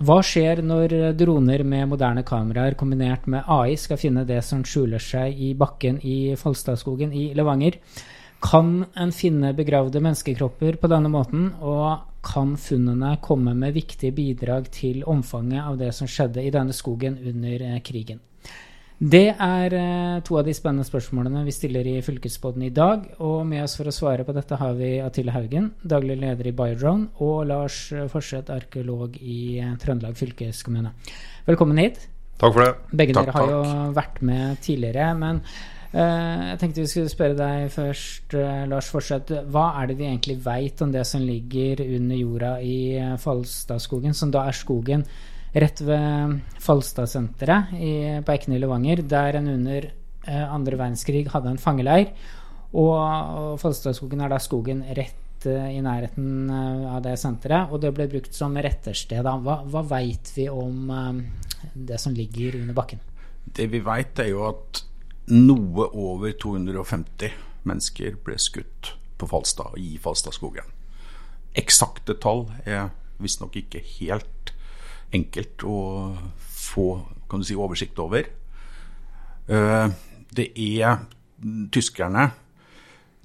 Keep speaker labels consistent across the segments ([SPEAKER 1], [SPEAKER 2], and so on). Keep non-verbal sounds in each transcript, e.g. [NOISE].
[SPEAKER 1] Hva skjer når droner med moderne kameraer kombinert med AI skal finne det som skjuler seg i bakken i Falstadskogen i Levanger? Kan en finne begravde menneskekropper på denne måten, og kan funnene komme med viktige bidrag til omfanget av det som skjedde i denne skogen under eh, krigen? Det er eh, to av de spennende spørsmålene vi stiller i Fylkesbåten i dag. Og med oss for å svare på dette har vi Atille Haugen, daglig leder i Biodrone, og Lars Forseth, arkeolog i eh, Trøndelag fylkeskommune. Velkommen hit.
[SPEAKER 2] Takk for det.
[SPEAKER 1] Begge
[SPEAKER 2] takk,
[SPEAKER 1] dere har
[SPEAKER 2] takk.
[SPEAKER 1] jo vært med tidligere. Men Uh, jeg tenkte vi skulle spørre deg først, uh, Lars Forseth. Hva er det vi egentlig veit om det som ligger under jorda i Falstadskogen, som da er skogen rett ved Falstadsenteret på Ekne i Levanger, der en under eh, andre verdenskrig hadde en fangeleir. Og, og Falstadskogen er da skogen rett eh, i nærheten eh, av det senteret, og det ble brukt som rettersted. Hva, hva veit vi om eh, det som ligger under bakken?
[SPEAKER 2] Det vi veit, er jo at noe over 250 mennesker ble skutt på Falstad i Falstadskogen. Eksakte tall er visstnok ikke helt enkelt å få kan du si, oversikt over. Eh, Det er tyskerne,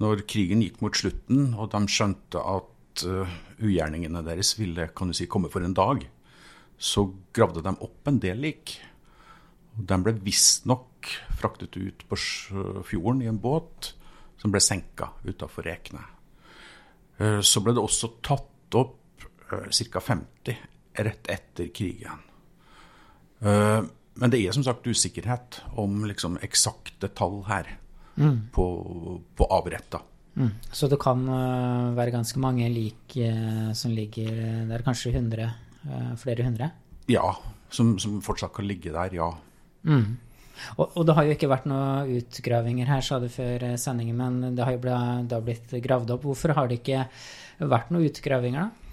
[SPEAKER 2] når krigen gikk mot slutten, og de skjønte at eh, ugjerningene deres ville kan du si, komme for en dag, så gravde de opp en del lik. De ble visstnok fraktet ut på fjorden i en båt som ble senka utafor Rekene. Eh, Så ble det også tatt opp ca. 50 rett etter krigen. Eh, Men det er som sagt usikkerhet om liksom eksakte tall her på, på avretta.
[SPEAKER 1] Mm. Så det kan eh, være ganske mange lik eh, som ligger der, kanskje 100, eh, flere hundre?
[SPEAKER 2] Ja, som, som fortsatt kan ligge der, ja.
[SPEAKER 1] Mm. Og, og det har jo ikke vært noen utgravinger her, sa du før sendingen, men det har jo blitt, det har blitt gravd opp. Hvorfor har det ikke vært noen utgravinger, da?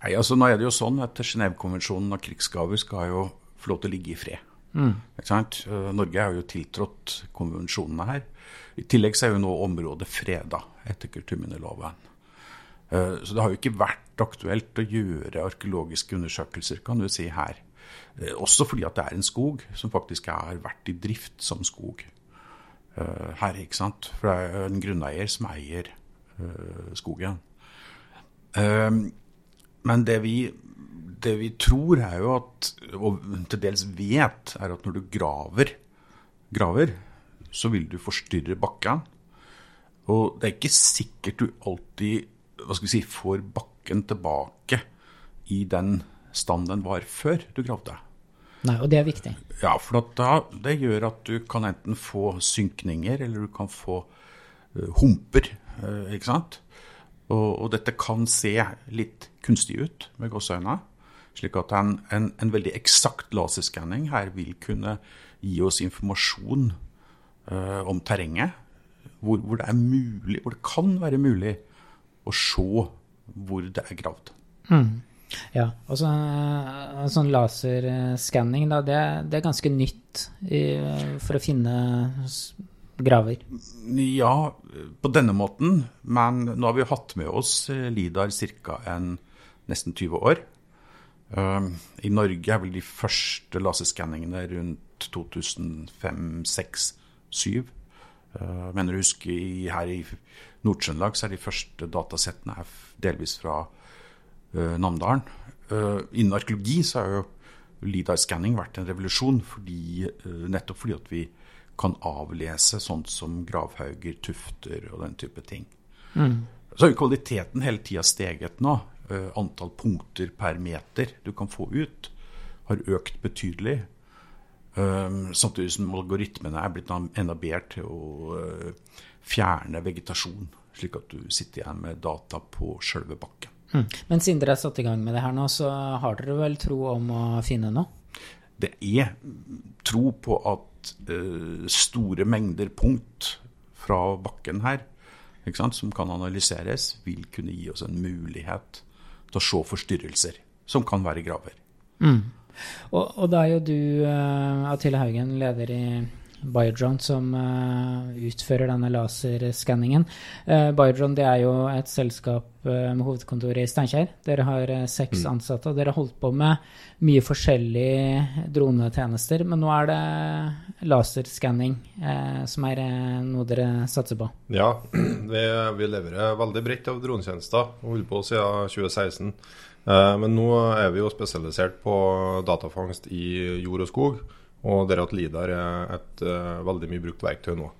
[SPEAKER 2] Nei, altså Nå er det jo sånn at Genévekonvensjonen av krigsgaver skal jo få lov til å ligge i fred. Ikke sant? Eh, Norge har jo tiltrådt konvensjonene her. I tillegg så er jo nå området freda etter kulturminneloven. Eh, Så det har jo ikke vært aktuelt å gjøre arkeologiske undersøkelser kan du si her. Eh, Også fordi at det er en skog som faktisk har vært i drift som skog her. ikke sant? For det er en grunneier som eier skogen. Men det vi, det vi tror er jo at, og til dels vet, er at når du graver, graver så vil du forstyrre bakken. Og det er ikke sikkert du alltid hva skal vi si, får bakken tilbake i den stand den var før du gravde.
[SPEAKER 1] Nei, og det er viktig.
[SPEAKER 2] Ja, for at da, det gjør at du kan enten få synkninger, eller du kan få eh, humper. eh, ikke sant? Og, og dette kan se litt kunstig ut med gåseøyne. Slik at en, en, en veldig eksakt laserskanning her vil kunne gi oss informasjon uh, om terrenget. Hvor, hvor det er mulig, hvor det kan være mulig å se hvor det er gravd.
[SPEAKER 1] Ja, og så sånn laserskanning, da, det, det er ganske nytt i, for å finne graver.
[SPEAKER 2] Ja, på denne måten. Men nå har vi hatt med oss eh, Lidar ca. nesten 20 år. Um, I Norge er vel de første laserskanningene rundt 2005-2006-2007. Uh, mener du huske her i Nord-Trøndelag så er de første datasettene delvis fra uh, Namdalen. Uh, innen arkeologi så har jo LIDAR-skanning vært en revolusjon, fordi, uh, nettopp fordi at vi kan avlese sånt som gravhauger, tufter og den type ting. Så har jo kvaliteten hele tida steget nå. Uh, antall punkter per meter du kan få ut, har økt betydelig. Um, samtidig som algoritmene er blitt enda bedre til å uh, fjerne vegetasjon, slik at du sitter igjen med data på sjølve bakken.
[SPEAKER 1] Mm. Men siden dere har satt i gang med det her nå, så har dere vel tro om å finne noe?
[SPEAKER 2] Det er tro på at uh, store mengder punkt fra bakken her, sant, som kan analyseres, vil kunne gi oss en mulighet til å se forstyrrelser som kan være graver.
[SPEAKER 1] Og, og da er jo du, uh, Atille Haugen, leder i Biodrone som utfører denne laserskanningen. Biodrone det er jo et selskap med hovedkontor i Steinkjer. Dere har seks mm. ansatte, og dere har holdt på med mye forskjellige dronetjenester. Men nå er det laserskanning som er noe dere satser på?
[SPEAKER 3] Ja, [CLEARS THROAT] vi, vi leverer veldig bredt av dronetjenester. Holder på siden 2016. Eh, men nå er vi jo spesialisert på datafangst i jord og skog, og der at LIDAR er et uh, veldig mye brukt verktøy nå.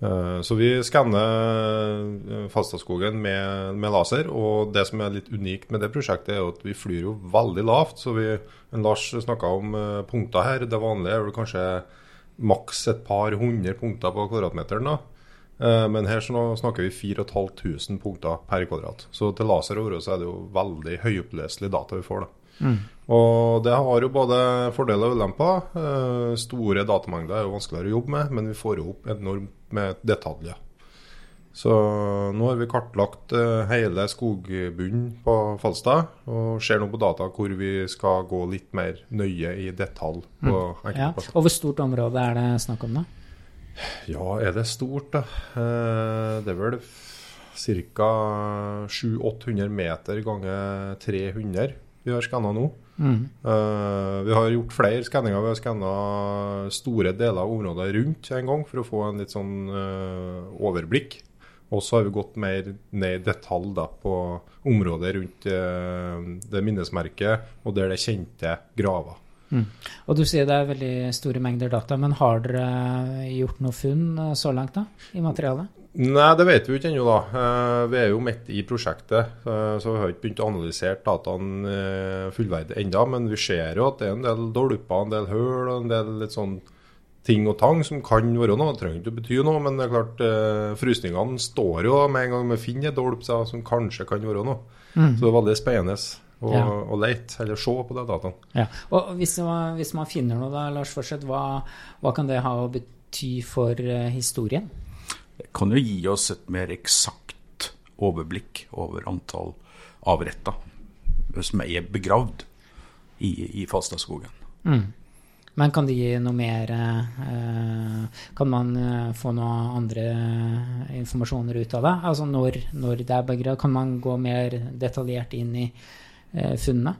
[SPEAKER 3] Uh, så vi skanner Falstadskogen med, med, laser, og det som er litt unikt med det prosjektet, er at vi flyr jo veldig lavt. så vi, Lars snakka om punkter her. Det vanlige er vel kanskje maks et par hundre punkter på kvadratmeteren. da. Eh, men her snakker vi 4500 punkter per kvadrat. Så til laser så er det jo veldig høyoppløselig data vi får. da. Mm. Og det har jo både fordeler og ulemper. Eh, store datamengder er jo vanskeligere å jobbe med, men vi får jo opp enormt med detaljer. Så nå har vi kartlagt eh, hele skogbunnen på Falstad, og ser nå på data hvor vi skal gå litt mer nøye i detalj. på mm.
[SPEAKER 1] ja. Og Hvor stort område er det snakk om da?
[SPEAKER 3] Ja, er det stort, da? Eh, det er vel ca. 700-800 meter ganger 300 vi har skanna nå. Mm. Uh, vi har gjort flere skanninger. Vi har skanna store deler av området rundt en gang for å få en litt sånn uh, overblikk. Og så har vi gått mer ned i detalj da, på området rundt uh, det minnesmerket og der det kjente graver.
[SPEAKER 1] Mm. Og du sier det er veldig store mengder data, men har dere gjort noe funn eh, så langt da, i materialet?
[SPEAKER 3] Nei, det vet vi ikke ennå. da. Eh, vi er jo midt i prosjektet, eh, så vi har ikke begynt å analysere dataene fullverdig ennå. Men vi ser jo at det er en del dolper, en del hull og en del litt sånn ting og tang som kan være noe. Det trenger ikke å bety noe, men det er klart, frysningene står jo med en gang vi finner en dolp som kanskje kan være noe. Mm. Så det er veldig spennende og, ja. og lete, eller se på de dataene.
[SPEAKER 1] Ja. Og hvis man, hvis man, finner noe, da, Lars Forseth, hva, hva, kan det ha å bety for uh, historien?
[SPEAKER 2] Det kan jo gi oss et mer eksakt overblikk over antall avretta som er begravd i, i Falstadskogen. Mm.
[SPEAKER 1] Men kan det gi noe mer uh, Kan man uh, få noe andre informasjoner ut av det? Altså når, når det er begravd, kan man gå mer detaljert inn i Eh, funnene?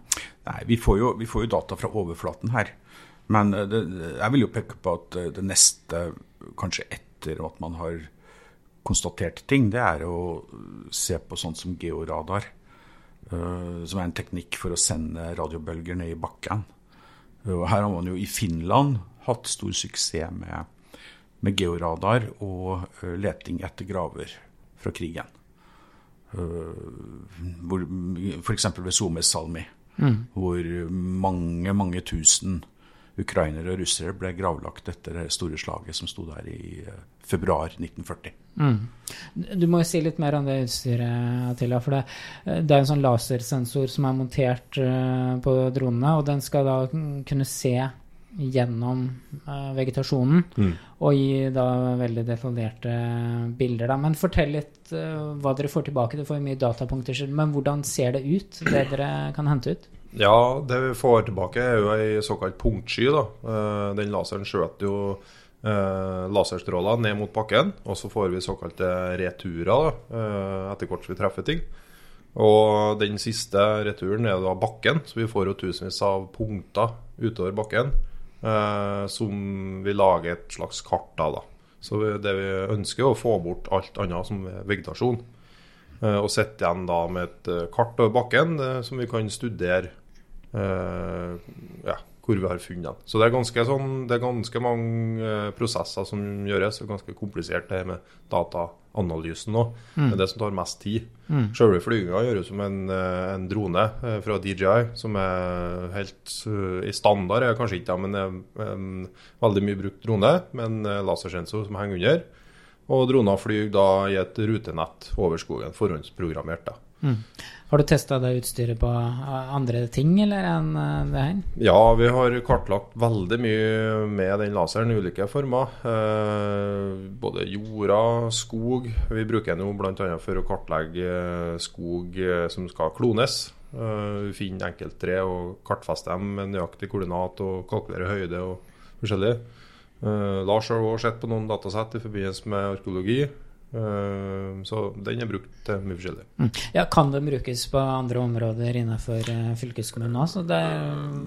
[SPEAKER 2] Nei, vi får, jo, vi får, jo, data fra overflaten her. Men eh, det, jeg vil jo peke på at eh, det neste, kanskje etter at man har konstatert ting, det er å se på sånt som georadar. Som er en teknikk for å sende radiobølger ned i bakken. Her har man jo i Finland hatt stor suksess med, med georadar og leting etter graver fra krigen. Eh, F.eks. ved Somes-Salmi, mm. hvor mange, mange tusen ukrainere og russere ble gravlagt etter det store slaget som sto der i eh, februar 1940. Mm.
[SPEAKER 1] Du må jo si litt mer om det utstyret, Attila. For det, eh, det er en sånn lasersensor som er montert på dronene, og den skal da kunne se gjennom uh, vegetasjonen mm. og gi da veldig detaljerte bilder. Da. Men fortell litt uh, hva dere får tilbake. Du får mye datapunkter, men hvordan ser det ut, det dere kan hente ut?
[SPEAKER 3] Ja, det vi får tilbake er jo ei såkalt punktsky. da. Uh, den laseren skjøter jo laserstråler ned mot bakken, og så får vi såkalte returer da, etter hvert som vi treffer ting. Og den siste returen er da bakken, så vi får jo tusenvis av punkter utover bakken. Eh, som vi lager et slags kart av. da. Så det vi ønsker, er å få bort alt annet som vegetasjon. Eh, og sitte igjen da med et eh, kart over bakken som vi kan studere ja, hvor vi har funnet. Så det er ganske, sånn, det er ganske mange prosesser som gjøres. Er ganske komplisert det med dataanalysen òg. Mm. Det er det som tar mest tid. Mm. Selve flyginga gjøres som en, eh, en, drone eh, fra DJI, som er helt i standard, er kanskje ikke, men det er en veldig mye brukt drone med en lasersensor som henger under. Og droner flyr da i et rutenett over skogen, forhåndsprogrammert. da. Mm.
[SPEAKER 1] Har du testa det utstyret på andre ting eller enn eh, det her?
[SPEAKER 3] Ja, vi har kartlagt veldig mye med den laseren i ulike former. Eh, både jorda, skog. Vi bruker den jo bl.a. for å kartlegge skog eh, som skal klones. Eh, vi finner enkelttre og kartfester dem med nøyaktig koordinat og kalkulere høyde og forskjellig. Lars har også sett på noen datasett i forbindelse med arkeologi. Uh, så den er brukt til mye forskjellig.
[SPEAKER 1] Mm. Ja, Kan den brukes på andre områder innenfor uh, fylkeskommunen òg? Hvis man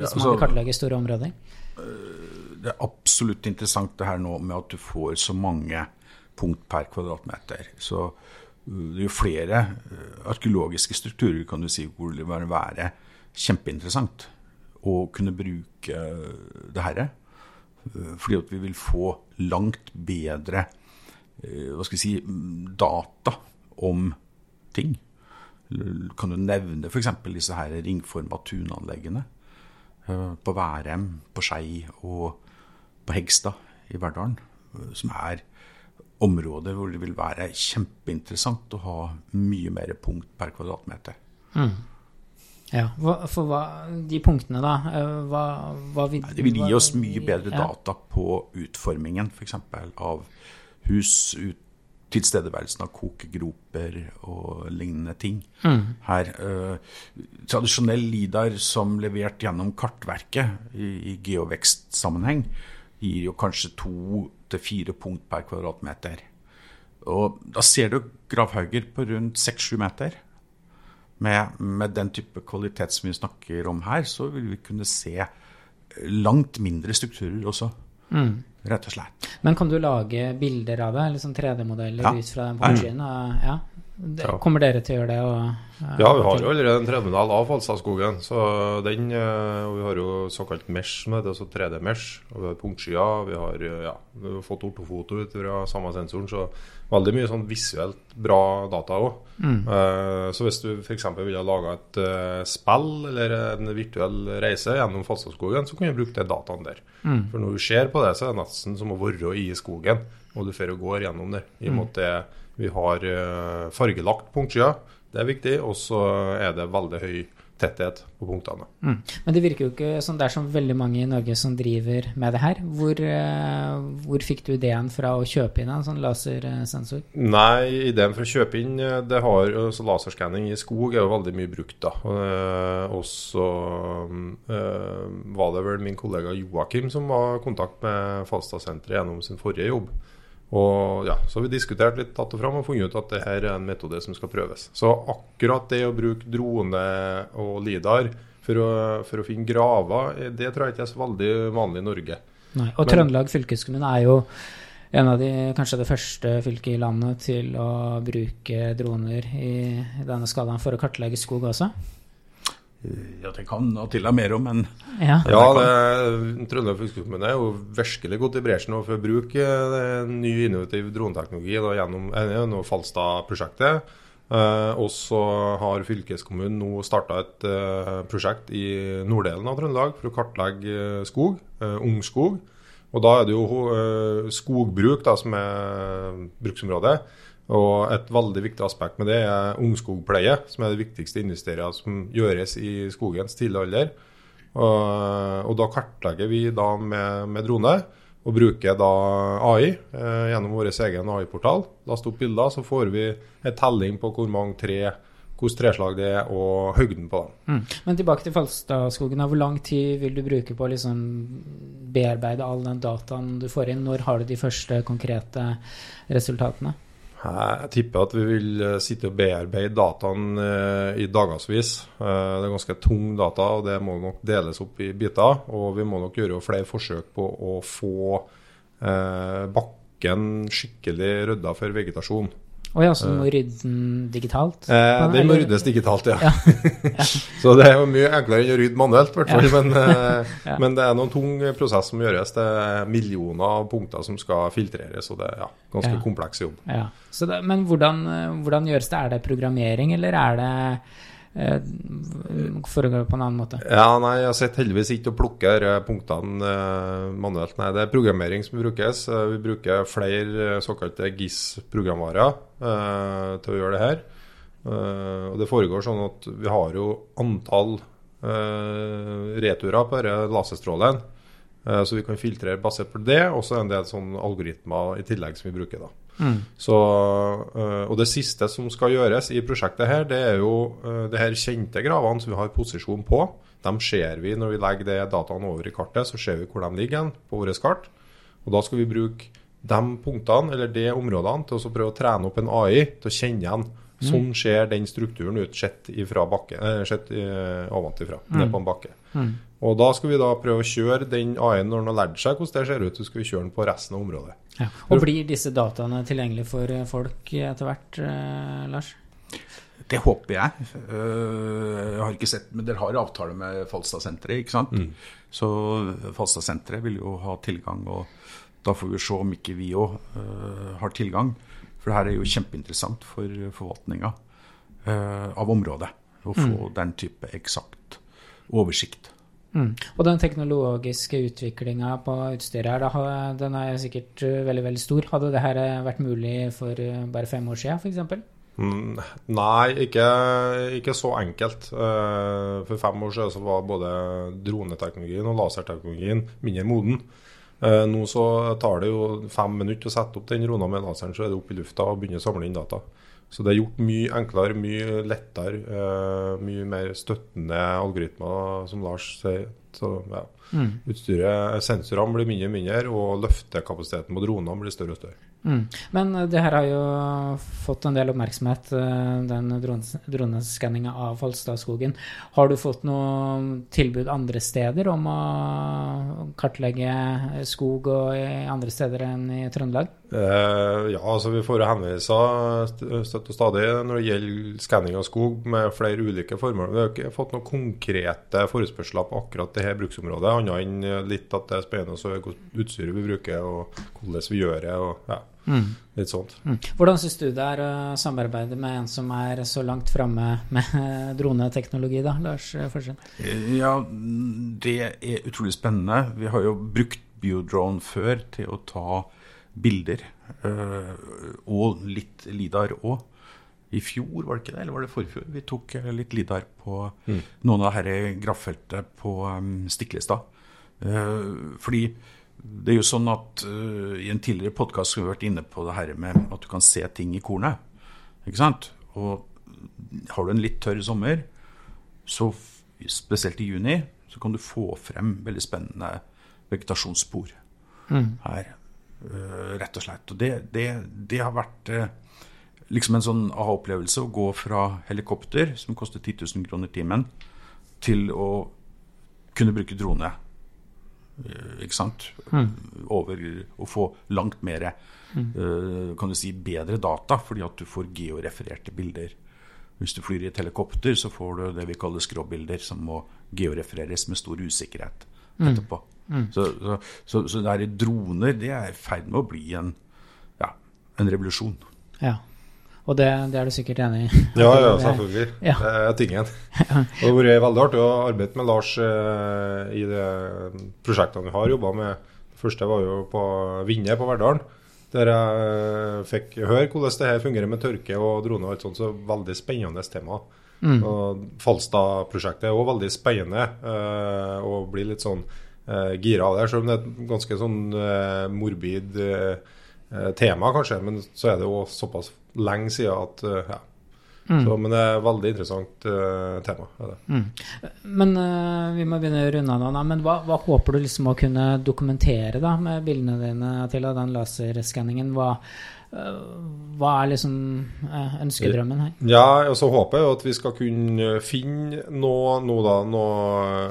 [SPEAKER 1] ja, altså, vil kartlegge store områder?
[SPEAKER 2] Det er absolutt interessant det her nå med at du får så mange punkt per kvadratmeter. Så det er jo flere arkeologiske strukturer kan du si, hvor det vil være kjempeinteressant å kunne bruke det herre. Fordi at vi vil få langt bedre eh, hva skal jeg si, data om ting. Kan du nevne f.eks. disse her ringforma tunanleggene eh, på Værem, på Skei og på Hegstad i Verdalen, eh, som er områder hvor det vil være kjempeinteressant å ha mye mer punkt per kvadratmeter. Mm.
[SPEAKER 1] Ja, For hva, de punktene, da? Eh, hva, hva
[SPEAKER 2] vil, det vil gi oss mye bedre data på utformingen f.eks. av hus, ut, tilstedeværelsen av kokegroper og lignende ting. Mm. Her, Eh, Tradisjonell LIDAR som levert gjennom Kartverket i, i geovekstsammenheng, gir jo kanskje to til fire punkt per kvadratmeter. Og da ser du gravhauger på rundt seks-sju meter med, med, den type kvalitet som vi snakker om her, så vil vi kunne se langt mindre strukturer også. Mm. Rett og slett.
[SPEAKER 1] Men kan du lage bilder av det, eller sånn 3D-modeller ja. ut fra den portien? Ja. Ja. Kommer dere til å gjøre det? Og,
[SPEAKER 3] uh, ja, vi har jo allerede en tredjedel av Falstadskogen. Så den, uh, og vi har jo såkalt mesh, som heter altså 3D-mesh. Og vi har punktskyer. Vi har, uh, ja, vi har fått ortofoto ut fra samme sensoren. Så veldig mye sånn visuelt bra data òg. Mm. så hvis du f.eks. ville laga et spill eller en virtuell reise gjennom Falstadskogen, så kan du bruke de dataene der. Mm. For når du ser på det, så er det nesten som å være i skogen, og du får og går gjennom det. I og med at det vi har uh, fargelagt punktskyer, det er viktig. Og så er det veldig høy tetthet på punktene.
[SPEAKER 1] Mm. Men det virker jo ikke som det er så veldig mange i Norge som driver med det her. Hvor, uh, hvor fikk du ideen fra å kjøpe inn en sånn lasersensor?
[SPEAKER 3] Nei, ideen for å kjøpe inn eh, det har så Laserskanning i skog er jo veldig mye brukt. da. Og så var det vel min kollega Joakim som var i kontakt med Falstadsenteret gjennom sin forrige jobb. Og ja, Så har vi diskutert litt tatt det fram og funnet ut at det her er en metode som skal prøves. Så akkurat det å bruke drone og LIDAR for å, for å finne graver, det tror jeg ikke er så veldig vanlig i Norge.
[SPEAKER 1] Nei, og Men, Trøndelag fylkeskommune er jo en av de, kanskje det første fylket i landet til å bruke droner i, i denne skalaen for å kartlegge skog også.
[SPEAKER 2] Ja, det kan Attila mer om, men
[SPEAKER 3] Ja, ja Trøndelag fylkeskommune er jo virkelig gått i bresjen for å bruke ny innovativ droneteknologi da, gjennom, eh, gjennom Falstad-prosjektet. Eh, og så har fylkeskommunen nå starta et eh, prosjekt i norddelen av Trøndelag for å kartlegge skog, eh, ungskog. Og da er det jo eh, skogbruk da, som er bruksområdet. Og et veldig viktig aspekt med det er ungskogpleie, som er det viktigste investeringen som gjøres i skogens tidlige alder. Og, og, da kartlegger vi da med, med drone og bruker da AI eh, gjennom vår egen AI-portal. Last opp bilder, så får vi en telling på hvor mange tre hvilket treslag det er, og høgden på dem.
[SPEAKER 1] Mm. Men tilbake til Falstadskogen. Hvor lang tid vil du bruke på å liksom bearbeide all den dataen du får inn? Når har du de første konkrete resultatene?
[SPEAKER 3] Jeg tipper at vi vil eh, sitte og bearbeide dataen eh, i dagevis. Eh, det er ganske tung data, og det må nok deles opp i biter. Og vi må nok gjøre flere forsøk på å få bakken skikkelig rydda for vegetasjon.
[SPEAKER 1] Å oh ja, så du må rydde den digitalt?
[SPEAKER 3] Eh, den må ryddes digitalt, ja. ja. [LAUGHS] ja. så det er jo mye enklere enn å rydde manuelt, hvert fall. Men, eh, [LAUGHS] men, det er noen tung prosess som gjøres. Det er millioner av punkter som skal filtreres, og det er ja, ganske kompleks jobb.
[SPEAKER 1] Det, men hvordan, hvordan, gjøres det? Er det programmering, eller er det Eh, foregår på en annen måte?
[SPEAKER 3] Ja, nei, Jeg sitter heldigvis ikke og plukker punktene eh, manuelt. Nei, Det er programmering som brukes. Eh, vi bruker flere såkalte GIS-programvarer eh, til å gjøre det her. Eh, og Det foregår sånn at vi har jo antall eh, returer på denne laserstrålen. så vi kan filtrere basert på det. Og så en del sånn algoritmer i tillegg som vi bruker. da. Mm. Så, uh, og det siste som skal gjøres i prosjektet her, det er jo uh, det her kjente gravene som vi har posisjon på. De ser vi når vi legger det dataene over i kartet, så ser vi hvor de ligger på vårt kart. Og da skal vi bruke de punktene, eller de områdene, til å prøve å trene opp en AI til å kjenne igjen. Sånn ser den strukturen ut sett bakke, eh, sett eh, ovenfra, ned på en bakke. Og da skal vi da prøve å kjøre den AI-en når den har lært seg hvordan det ser ut, så skal vi kjøre den på resten av området.
[SPEAKER 1] Ja. Og blir disse dataene tilgjengelige for eh, folk etter hvert, eh, Lars?
[SPEAKER 2] Det håper jeg. Eh, Jeg har ikke sett, men dere har avtale med Falstadsenteret, ikke sant? Så Falstadsenteret vil jo ha tilgang, og da får vi se om ikke vi òg har tilgang. For det her er jo kjempeinteressant for forvaltninga av området. Å få den type eksakt oversikt.
[SPEAKER 1] Mm. Og den teknologiske utviklinga på utstyret her, da, den er sikkert eh, veldig veldig stor. Hadde det her eh, vært mulig for eh, bare fem år siden, f.eks.?
[SPEAKER 3] Mm, Nei, ikke, ikke så enkelt. Eh, For fem år siden så var både droneteknologien og laserteknologien mindre moden. Eh, Nå så tar det jo fem minutter å sette opp den drona med laseren, så er det opp i lufta og begynne å samle inn data. Så det er gjort mye enklere, mye lettere, eh, mye mer støttende algoritmer, som Lars sier. Så ja. Utstyret, sensorene blir mindre og mindre, og løftekapasiteten på dronene blir større og større.
[SPEAKER 1] Mm. Men eh, det her har jo fått en del oppmerksomhet, eh, den drones- droneskanninga av Falstadskogen. Har du fått noe tilbud andre steder om å kartlegge skog og andre steder enn i Trøndelag?
[SPEAKER 3] Eh, ja, altså vi får henvendelser støtt og stadig når det gjelder skanning av skog med flere ulike formål. Vi har ikke fått noen konkrete forespørsler på akkurat det her bruksområdet, annet enn litt at det er spennende å se hvilket utstyr vi bruker og hvordan vi gjør det. og ja, litt sånt.
[SPEAKER 1] Mm. Hvordan syns du det er å samarbeide med en som er så langt framme med [LAUGHS] droneteknologi, da, Lars Forsen?
[SPEAKER 2] Ja, det er utrolig spennende. Vi har jo brukt biodrone før til å ta bilder. eh, Og litt lidar òg. I fjor, var det ikke det? Eller var det forfjor? Vi tok eh, litt lidar på noen av dette graffeltet på Stiklestad. Eh, fordi det er jo sånn at uh, i en tidligere podkast har vi vært inne på det her med at du kan se ting i kornet. Ikke sant? Og har du en litt tørr sommer, så spesielt i juni, så kan du få frem veldig spennende vegetasjonsspor her. Uh, rett og slett. Og det, det, det har vært uh, liksom en sånn aha-opplevelse å gå fra helikopter, som koster 10 000 kroner timen, til å kunne bruke drone. Øh, Ikke sant? Over å få langt mer mm. kan du si, bedre data, fordi at du får georefererte bilder. Hvis du flyr i et helikopter, så får du det vi kaller skråbilder, som må georefereres med stor usikkerhet etterpå. Så, så, så, så det er droner, det er i ferd med å bli en, ja, en revolusjon.
[SPEAKER 1] Ja. Og det, det er du sikkert enig i? [LAUGHS]
[SPEAKER 3] Ja, ja, selvfølgelig.
[SPEAKER 1] Ja.
[SPEAKER 3] Det er tingen. Og [LAUGHS] det har vært veldig artig å arbeide med Lars eh, i de prosjektene vi har jobba med. Det første var jo på Vinje på Verdalen. Der jeg fikk høre hvordan det her fungerer med tørke og droner og alt sånt. Så veldig spennende tema. Og Falstad-prosjektet er òg veldig spennende eh, og blir litt sånn eh, gira av det. Selv om det er et ganske sånn eh, morbid eh, tema, kanskje. Men så er det jo såpass lenge siden at ja. ja. Så, men det er et veldig interessant uh, tema. Det.
[SPEAKER 1] Men uh, vi må begynne å runde av nå. Men hva, hva håper du liksom å kunne dokumentere da med bildene dine til av den laserskanningen? Hva, uh, hva er liksom ønskedrømmen her?
[SPEAKER 3] Ja, og så håper jeg jo at vi skal kunne finne noe, noe da, noe,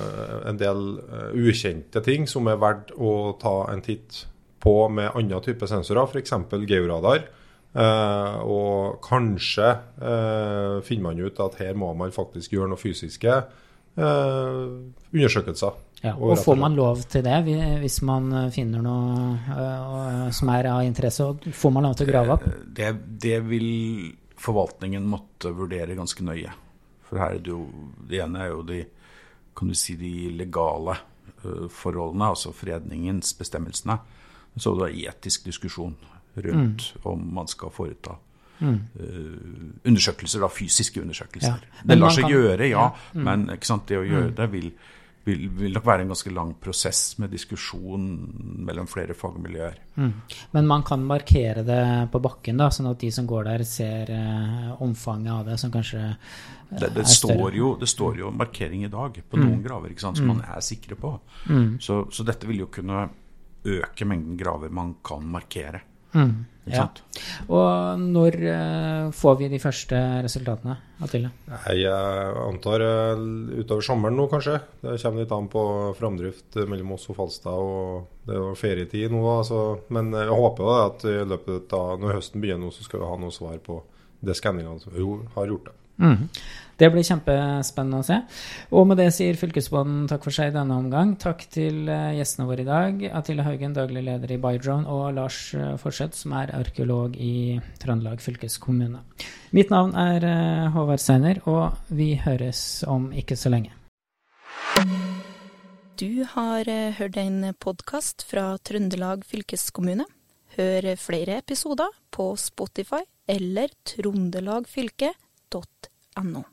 [SPEAKER 3] en del eh, ukjente ting som er verdt å ta en titt på med andre typer sensorer, f.eks. georadar. Eh, og kanskje eh, finner man ut at her må man faktisk gjøre noen fysiske eh, undersøkelser.
[SPEAKER 1] Ja,
[SPEAKER 3] Og
[SPEAKER 1] og får man lov til det hvis man øh, finner noe øh, som er av interesse? Får man lov til å grave opp?
[SPEAKER 2] Det, det vil forvaltningen måtte vurdere ganske nøye. For her er det jo Det ene er jo de kan du si, de legale forholdene, altså fredningens bestemmelsene. Så det er etisk diskusjon rundt om man skal foreta øh, undersøkelser, da, fysiske undersøkelser.
[SPEAKER 1] Ja,
[SPEAKER 2] Det lar seg
[SPEAKER 1] kan-
[SPEAKER 2] gjøre, ja, men ikke sant, det å gjøre det vil, vil, vil nok være en ganske lang prosess med diskusjon mellom flere fagmiljøer.
[SPEAKER 1] Men man kan markere det på bakken, da, sånn at de som går der, ser øh, omfanget av det, som kanskje øh,
[SPEAKER 2] Det, det,
[SPEAKER 1] er større.
[SPEAKER 2] står jo, det står jo markering i dag på noen graver ikke sant, som man er sikre på. Så, så dette vil jo kunne øke mengden graver man kan markere.
[SPEAKER 1] Mm,
[SPEAKER 2] Ikke
[SPEAKER 1] ja.
[SPEAKER 2] sant?
[SPEAKER 1] Og når uh, får vi de første resultatene, Atille?
[SPEAKER 3] Nei, Jeg antar uh, utover sommeren nå, kanskje. Det kommer litt an på framdrift mellom oss og Falstad. og Det er jo ferietid nå, altså. men jeg håper da, at i løpet av når høsten begynner, nå, så skal vi ha noe svar på det skanningene som vi har gjort. det.
[SPEAKER 1] Mhm. Det blir kjempespennende å se. Og med det sier Fylkesmannen takk for seg i denne omgang. Takk til eh, gjestene våre i dag. Atille Haugen, daglig leder i Bydrone, og Lars eh, Forseth, som er arkeolog i Trøndelag fylkeskommune. Mitt navn er eh, Håvard Seiner, og vi høres om ikke så lenge.
[SPEAKER 4] Du har hørt en podkast fra Trøndelag fylkeskommune. Hør flere episoder på Spotify eller trondelagfylket.no.